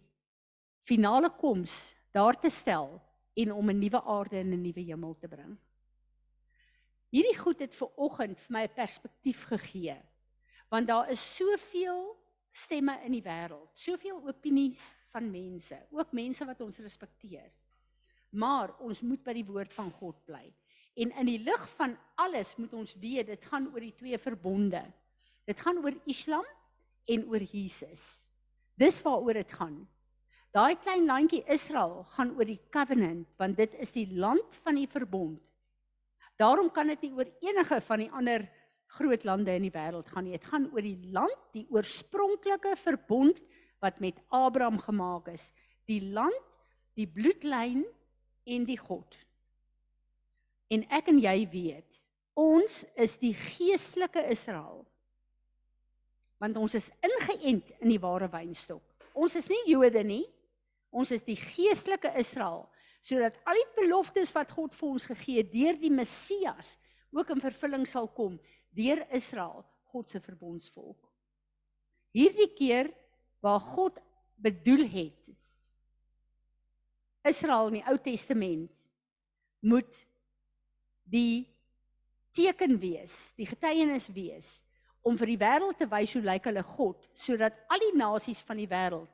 finale koms daar te stel en om 'n nuwe aarde en 'n nuwe hemel te bring. Hierdie goed het ver oggend vir my 'n perspektief gegee. Want daar is soveel stemme in die wêreld, soveel opinies van mense, ook mense wat ons respekteer. Maar ons moet by die woord van God bly. En in die lig van alles moet ons weet dit gaan oor die twee verbonde. Dit gaan oor Islam en oor Jesus. Dis waaroor dit gaan. Daai klein landjie Israel gaan oor die covenant want dit is die land van die verbond. Daarom kan dit nie oor enige van die ander groot lande in die wêreld gaan nie. Dit gaan oor die land, die oorspronklike verbond wat met Abraham gemaak is. Die land, die bloedlyn en die God. En ek en jy weet, ons is die geestelike Israel. Want ons is ingeënt in die ware wynstok. Ons is nie Jode nie. Ons is die geestelike Israel sodat al die beloftes wat God vir ons gegee het deur die Messias ook in vervulling sal kom deur Israel, God se verbondsvolk. Hierdie keer waar God bedoel het Israel in die Ou Testament moet die teken wees, die getuienis wees om vir die wêreld te wys hoe lyk hulle God sodat al die nasies van die wêreld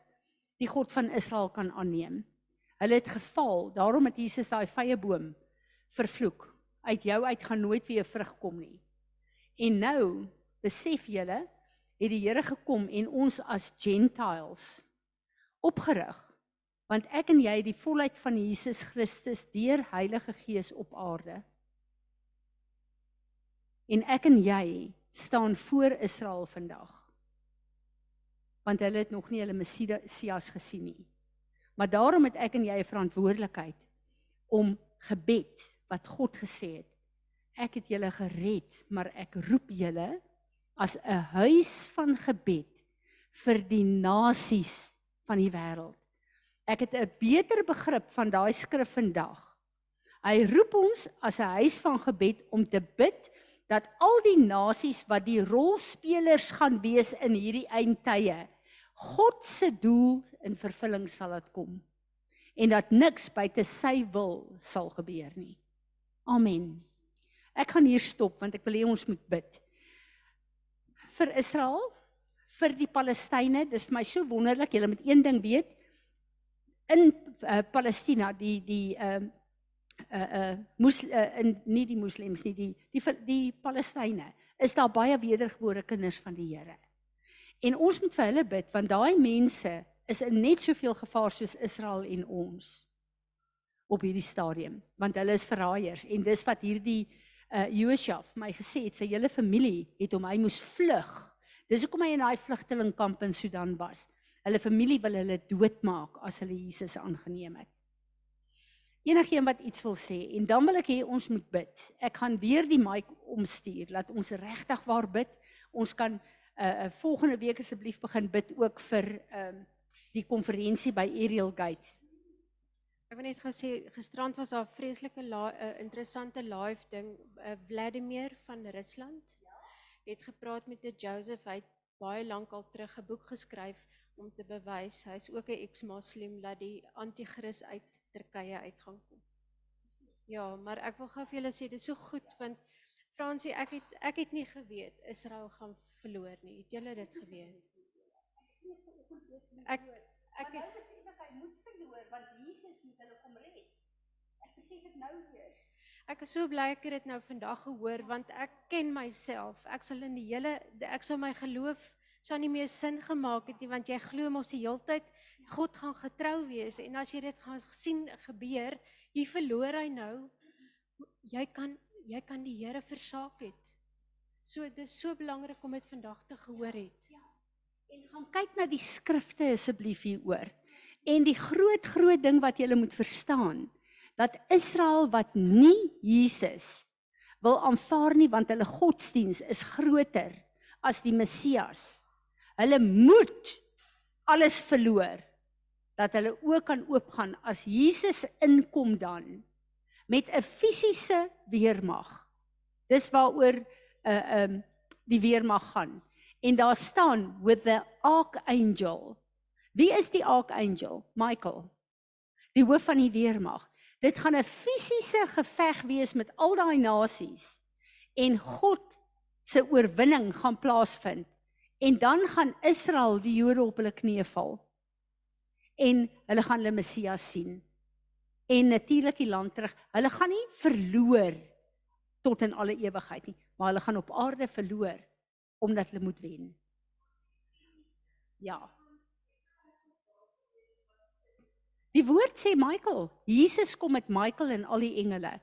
die God van Israel kan aanneem. Hulle het gefaal, daarom het Jesus daai vrye boom vervloek. Uit jou uit gaan nooit weer vrug kom nie. En nou besef julle het die Here gekom en ons as gentiles opgerig want ek en jy die volheid van Jesus Christus deur Heilige Gees op aarde. En ek en jy staan voor Israel vandag. Want hulle het nog nie hulle Messias gesien nie. Maar daarom het ek en jy 'n verantwoordelikheid om gebed wat God gesê het. Ek het julle gered, maar ek roep julle as 'n huis van gebed vir die nasies van die wêreld. Ek het 'n beter begrip van daai skrif vandag. Hy roep ons as 'n huis van gebed om te bid dat al die nasies wat die rolspelers gaan wees in hierdie eindtye God se doel in vervulling sal dit kom en dat niks buite sy wil sal gebeur nie. Amen. Ek gaan hier stop want ek wil hê ons moet bid. Vir Israel, vir die Palestynë, dis vir my so wonderlik, julle moet een ding weet. In uh, Palestina, die die ehm uh, uh uh moes uh, in nie die moslems nie, die die die Palestynë, is daar baie wedergebore kinders van die Here. En ons moet vir hulle bid want daai mense is in net soveel gevaar soos Israel en ons op hierdie stadium want hulle is verraaiers en dis wat hierdie uh Josua my gesê het sy hele familie het hom hy moes vlug. Dis hoekom hy in daai vlugtelingkamp in Sudan was. Hulle familie wil hulle doodmaak as hulle Jesus aangeneem het. Enigeen wat iets wil sê en dan wil ek hê ons moet bid. Ek gaan weer die mic omstuur laat ons regtig waar bid. Ons kan uh, uh volgende week asseblief begin bid ook vir ehm um, die konferensie by Ariel Gate. Ek wil net gesê gisterand was daar 'n vreeslike 'n uh, interessante live ding uh, Vladimir van Rusland het gepraat met 'n Joseph hy het baie lank al terug 'n boek geskryf om te bewys hy's ook 'n ex-moslim dat die anti-kris uit Turkye uit gaan kom. Ja, maar ek wil gou vir julle sê dit is so goed want Fransie, ek het ek het nie geweet Israel gaan verloor nie. Het julle dit geweet? Ek ek nou het besef ek hy moet verloor want Jesus moet hulle kom red. Ek besef dit nou eers. ek is so bly ek het dit nou vandag gehoor want ek ken myself. Ek sal in die hele ek sal my geloof sou nie meer sin gemaak het nie want jy glo mos die heeltyd God gaan getrou wees en as jy dit gaan sien gebeur, hier verloor hy nou. Jy kan jy kan die Here versaak het. So dis so belangrik om dit vandag te gehoor het. En gaan kyk na die skrifte asseblief hieroor. En die groot groot ding wat jy moet verstaan, dat Israel wat nie Jesus wil aanvaar nie want hulle godsdiens is groter as die Messias. Hulle moet alles verloor dat hulle ook kan oopgaan as Jesus inkom dan met 'n fisiese weermag. Dis waaroor 'n uh, ehm um, die weermag gaan. En daar staan with the archangel. Wie is die archangel? Michael. Die hoof van die weermag. Dit gaan 'n fisiese geveg wees met al daai nasies en God se oorwinning gaan plaasvind. En dan gaan Israel die Jode op hulle knieë val. En hulle gaan hulle Messias sien. En natuurlik die land terug. Hulle gaan nie verloor tot in alle ewigheid nie, maar hulle gaan op aarde verloor omdat hulle moet wen. Ja. Die woord sê Michael, Jesus kom met Michael en al die engele.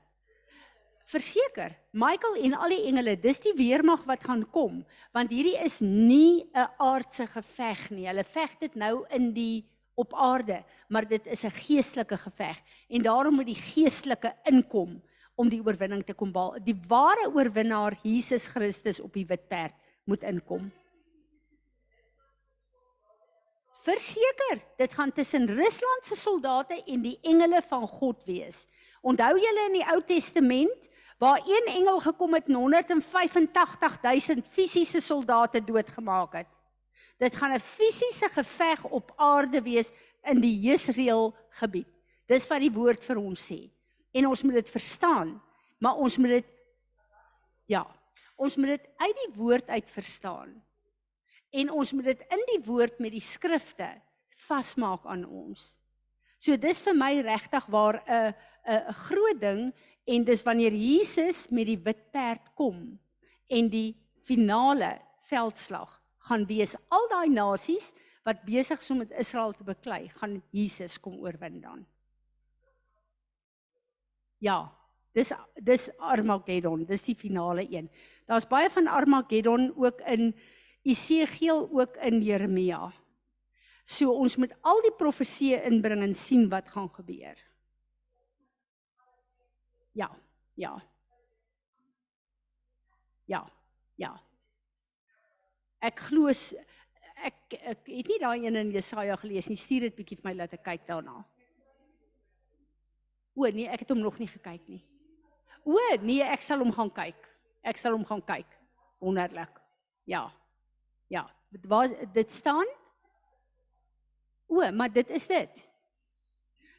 Verseker, Michael en al die engele, dis die weermag wat gaan kom, want hierdie is nie 'n aardse geveg nie. Hulle veg dit nou in die op aarde, maar dit is 'n geestelike geveg en daarom moet die geestelike inkom om die oorwinning te kom behaal. Die ware oorwinnaar Jesus Christus op die wit perd moet inkom. Verseker, dit gaan tussen Rusland se soldate en die engele van God wees. Onthou julle in die Ou Testament waar een engel gekom het en 185000 fisiese soldate doodgemaak het. Dit gaan 'n fisiese geveg op aarde wees in die Jesreel gebied. Dis wat die woord vir ons sê. En ons moet dit verstaan, maar ons moet dit ja, ons moet dit uit die woord uit verstaan. En ons moet dit in die woord met die skrifte vasmaak aan ons. So dis vir my regtig waar 'n 'n groot ding en dis wanneer Jesus met die wit perd kom en die finale veldslag gaan wees al daai nasies wat besig is om met Israel te beklei, gaan Jesus kom oorwin dan. Ja, dis dis Armageddon, dis die finale een. Daar's baie van Armageddon ook in Esegiel ook in Jeremia. So ons moet al die profeseë inbring en sien wat gaan gebeur. Ja, ja. Ja, ja. Ek glo ek ek het nie daai een in Jesaja gelees nie. Stuur dit bietjie vir my laat ek kyk daarna. O nee, ek het hom nog nie gekyk nie. O nee, ek sal hom gaan kyk. Ek sal hom gaan kyk. Wonderlik. Ja. Ja, waar dit staan? O, maar dit is dit.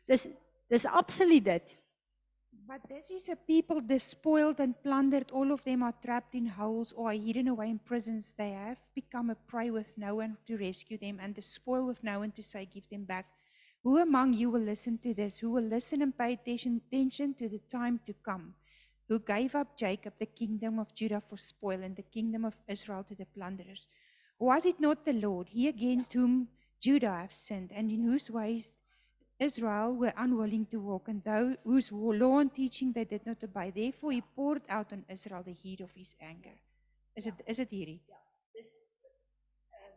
Dis dis absoluut dit. But this is a people despoiled and plundered. All of them are trapped in holes or are hidden away in prisons. They have become a prey with no one to rescue them and the spoil with no one to say, Give them back. Who among you will listen to this? Who will listen and pay attention, attention to the time to come? Who gave up Jacob, the kingdom of Judah, for spoil and the kingdom of Israel to the plunderers? Was it not the Lord, he against whom Judah have sinned, and in whose ways Israel were unwilling to walk, and thou, whose law and teaching they did not obey? Therefore he poured out on Israel the heat of his anger. Is it, is it hierdie? Eh,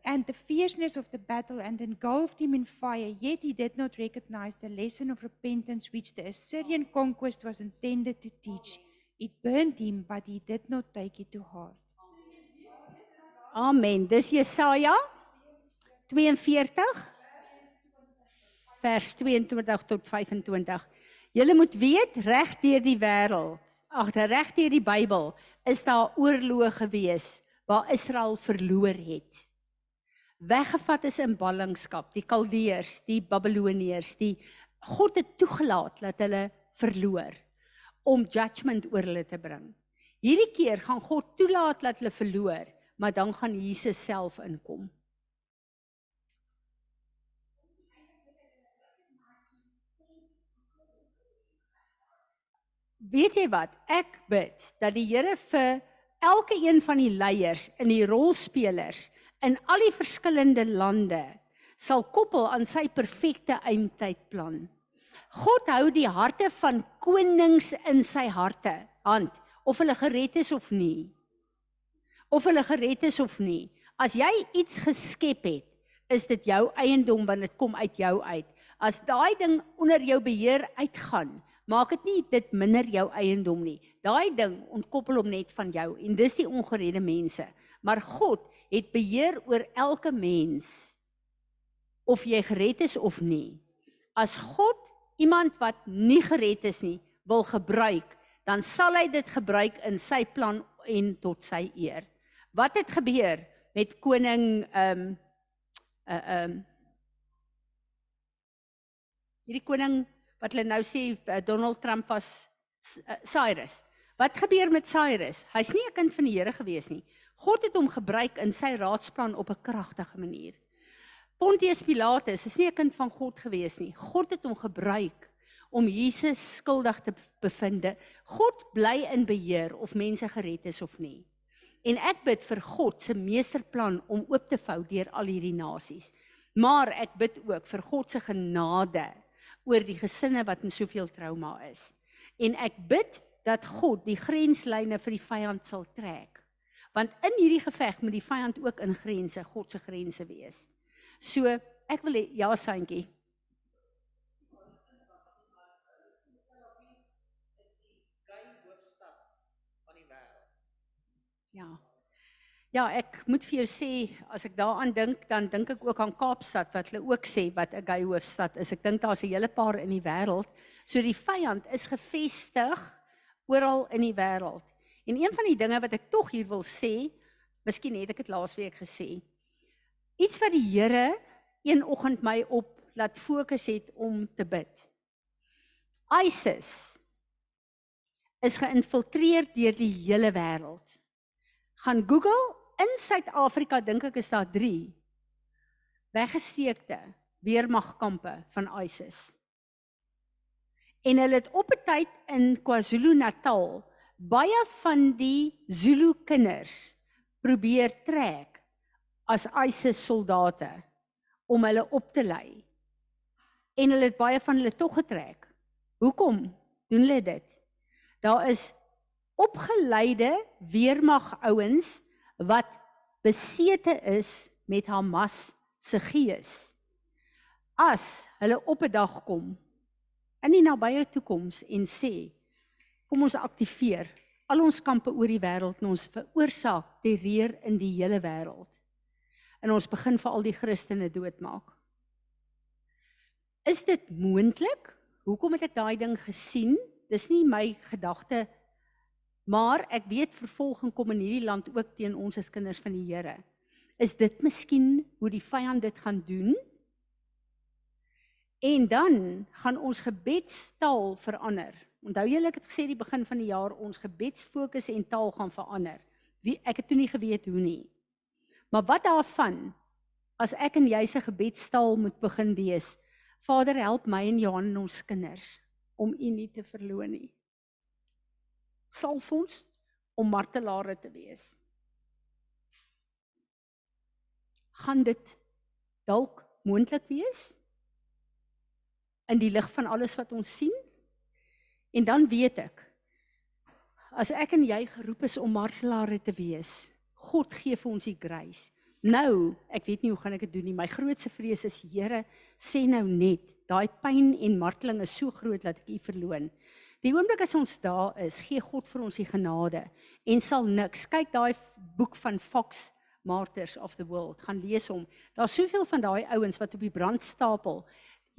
and the fierceness of the battle and engulfed him in fire, yet he did not recognize the lesson of repentance which the Assyrian conquest was intended to teach. It burned him, but he did not take it to heart. Amen. Dis Jesaja 42 vers 22 tot 25. Julle moet weet reg deur die wêreld, ag reg deur die Bybel, is daar oorloë gewees waar Israel verloor het. Weggevat is in ballingskap, die Kaldeërs, die Babiloniërs, die God het toegelaat dat hulle verloor om judgment oor hulle te bring. Hierdie keer gaan God toelaat dat hulle verloor, maar dan gaan Jesus self inkom. Weet jy wat? Ek bid dat die Here vir elke een van die leiers en die rolspelers in al die verskillende lande sal koppel aan sy perfekte eindtydplan. God hou die harte van konings in sy harte hand of hulle gered is of nie. Of hulle gered is of nie. As jy iets geskep het, is dit jou eiendom want dit kom uit jou uit. As daai ding onder jou beheer uitgaan, maak dit nie dit minder jou eiendom nie. Daai ding ontkoppel hom net van jou en dis die ongeredde mense. Maar God het beheer oor elke mens of jy gered is of nie. As God iemand wat nie gered is nie wil gebruik, dan sal hy dit gebruik in sy plan en tot sy eer. Wat het gebeur met koning ehm um, uh ehm um, hierdie koning wat hulle nou sê uh, Donald Trump was uh, Cyrus. Wat gebeur met Cyrus? Hy's nie 'n kind van die Here gewees nie. God het hom gebruik in sy raadsplan op 'n kragtige manier. Pontius Pilatus is nie 'n kind van God gewees nie. God het hom gebruik om Jesus skuldig te bevind. God bly in beheer of mense gered is of nie. En ek bid vir God se meesterplan om oop te vou deur al hierdie nasies. Maar ek bid ook vir God se genade oor die gesinne wat in soveel trauma is. En ek bid dat God die grenslyne vir die vyand sal trek. Want in hierdie geveg moet die vyand ook in grense, God se grense wees. So, ek wil hê ja, Santjie. Ja. Ja, ek moet vir jou sê as ek daaraan dink, dan dink ek ook aan Kaapstad wat hulle ook sê wat 'n gay hoofstad is. Ek dink daar's 'n hele paar in die wêreld. So die vyand is gevestig oral in die wêreld. En een van die dinge wat ek tog hier wil sê, miskien het ek dit laasweek gesê. Iets wat die Here een oggend my op laat fokus het om te bid. ISIS is geïnfiltreer deur die hele wêreld. Gaan Google in Suid-Afrika dink ek is daar 3 weggesteekte weermagkampe van ISIS. En hulle het op 'n tyd in KwaZulu-Natal baie van die Zulu kinders probeer trek as ISIS soldate om hulle op te lei. En hulle het baie van hulle tog getrek. Hoekom doen hulle dit? Daar is opgeleide weermag ouens wat besete is met Hamas se gees. As hulle op 'n dag kom in die nabye toekoms en sê kom ons aktiveer al ons kampe oor die wêreld en ons veroorsaak terreur in die hele wêreld. En ons begin vir al die Christene doodmaak. Is dit moontlik? Hoekom het ek daai ding gesien? Dis nie my gedagte Maar ek weet vervolging kom in hierdie land ook teen ons as kinders van die Here. Is dit miskien hoe die vyand dit gaan doen? En dan gaan ons gebedstaal verander. Onthou julle ek het gesê die begin van die jaar ons gebedsfokus en taal gaan verander. Wie ek het toe nie geweet hoe nie. Maar wat daarvan as ek en jy se gebedstaal moet begin wees? Vader help my en Johan en ons kinders om U nie te verloon nie salf ons om martelare te wees. Gaan dit dalk moontlik wees in die lig van alles wat ons sien? En dan weet ek as ek en jy geroep is om martelare te wees, God gee vir ons die grace. Nou, ek weet nie hoe gaan ek dit doen nie. My grootste vrees is Here, sê nou net, daai pyn en marteling is so groot dat ek U verloon. Die oomblik as ons daar is, gee God vir ons die genade en sal niks. Kyk daai boek van Fox Martyrs of the World, gaan lees hom. Daar's soveel van daai ouens wat op die brandstapel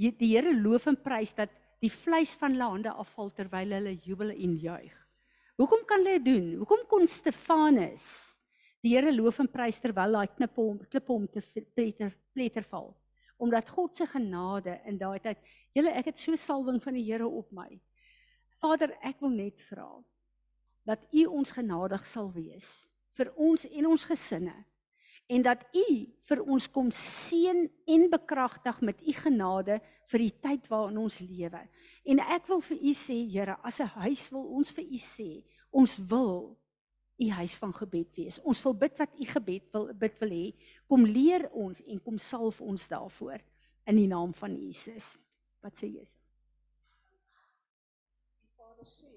die Here loof en prys dat die vleis van hulle hande afval terwyl hulle jubel en juig. Hoekom kan hulle dit doen? Hoekom kon Stefanus die Here loof en prys terwyl daai knippe hom klippe hom te pletter pletter val? Omdat God se genade in daai tyd, julle ek het so salwing van die Here op my. Vader, ek wil net vra dat U ons genadig sal wees vir ons en ons gesinne en dat U vir ons kom seën en bekragtig met U genade vir die tyd waarin ons lewe. En ek wil vir U sê, Here, as 'n huis wil ons vir U sê, ons wil U huis van gebed wees. Ons wil bid wat U gebed wil bid wil hê. Kom leer ons en kom salf ons daarvoor in die naam van Jesus. Wat sê Jesus? Die Vader sê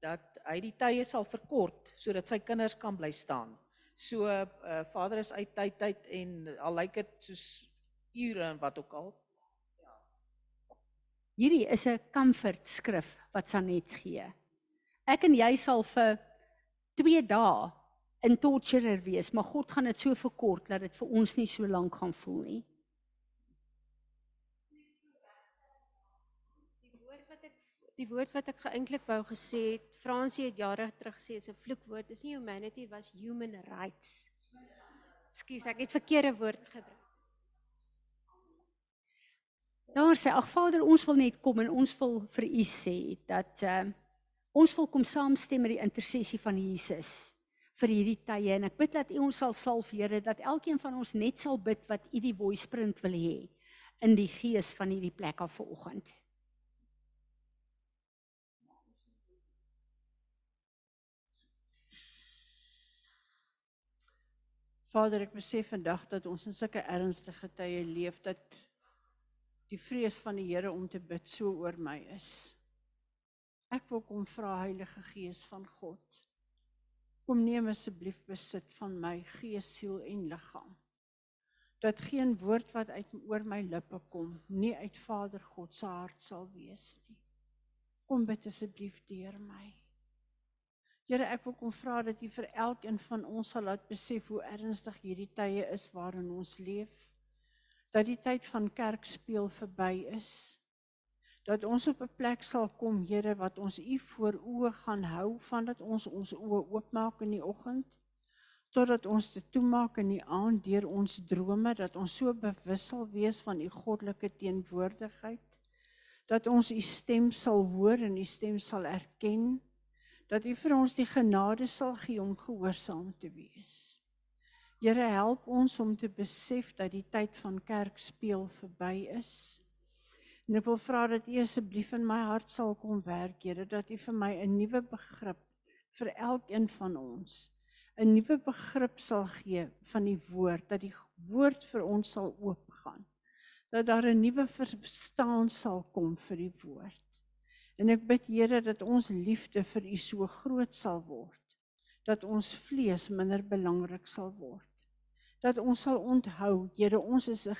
dat hy die tye sal verkort sodat sy kinders kan bly staan. So uh, Vader is uit tyd uit en al lyk dit soos ure en wat ook al. Hierdie is 'n comfort skrif wat Sanet gee. Ek en jy sal vir 2 dae in torturer wees, maar God gaan dit so verkort dat dit vir ons nie so lank gaan voel nie. Die woord wat ek die woord wat ek geïnklik wou gesê het, Fransie het jare terug gesê is 'n vloekwoord. Dis nie humanity, was human rights. Ekskuus, ek het verkeerde woord gebruik. Daar sê ag Vader, ons wil net kom en ons wil vir U sê dat uh ons wil kom saamstem met die intersessie van Jesus vir hierdie tye en ek bid dat U ons sal salf Here dat elkeen van ons net sal bid wat U die voice print wil hê in die gees van hierdie plek af vanoggend. Vader, ek besef vandag dat ons in sulke ernstige tye leef dat die vrees van die Here om te bid so oor my is. Ek wil kom vra Heilige Gees van God. Kom neem asseblief besit van my gees, siel en liggaam. Dat geen woord wat uit oor my lippe kom nie uit Vader God se hart sal wees nie. Kom bid asseblief deur my. Here, ek wil kom vra dat U vir elkeen van ons sal laat besef hoe ernstig hierdie tye is waarin ons leef. Dat die tyd van kerk speel verby is. Dat ons op 'n plek sal kom, Here, wat ons U voor oë gaan hou vandat ons ons oë oopmaak in die oggend totdat ons dit toemaak in die aand deur ons drome dat ons so bewus sal wees van U goddelike teenwoordigheid dat ons U stem sal hoor en U stem sal erken dat U vir ons die genade sal gee om gehoorsaam te wees. Here help ons om te besef dat die tyd van kerk speel verby is. En ek wil vra dat U asseblief in my hart sal kom werk, Here, dat U vir my 'n nuwe begrip vir elkeen van ons 'n nuwe begrip sal gee van die woord, dat die woord vir ons sal oopgaan. Dat daar 'n nuwe verstaan sal kom vir die woord. En ek bid Here dat ons liefde vir U so groot sal word dat ons vlees minder belangrik sal word. Dat ons sal onthou, Here, ons is 'n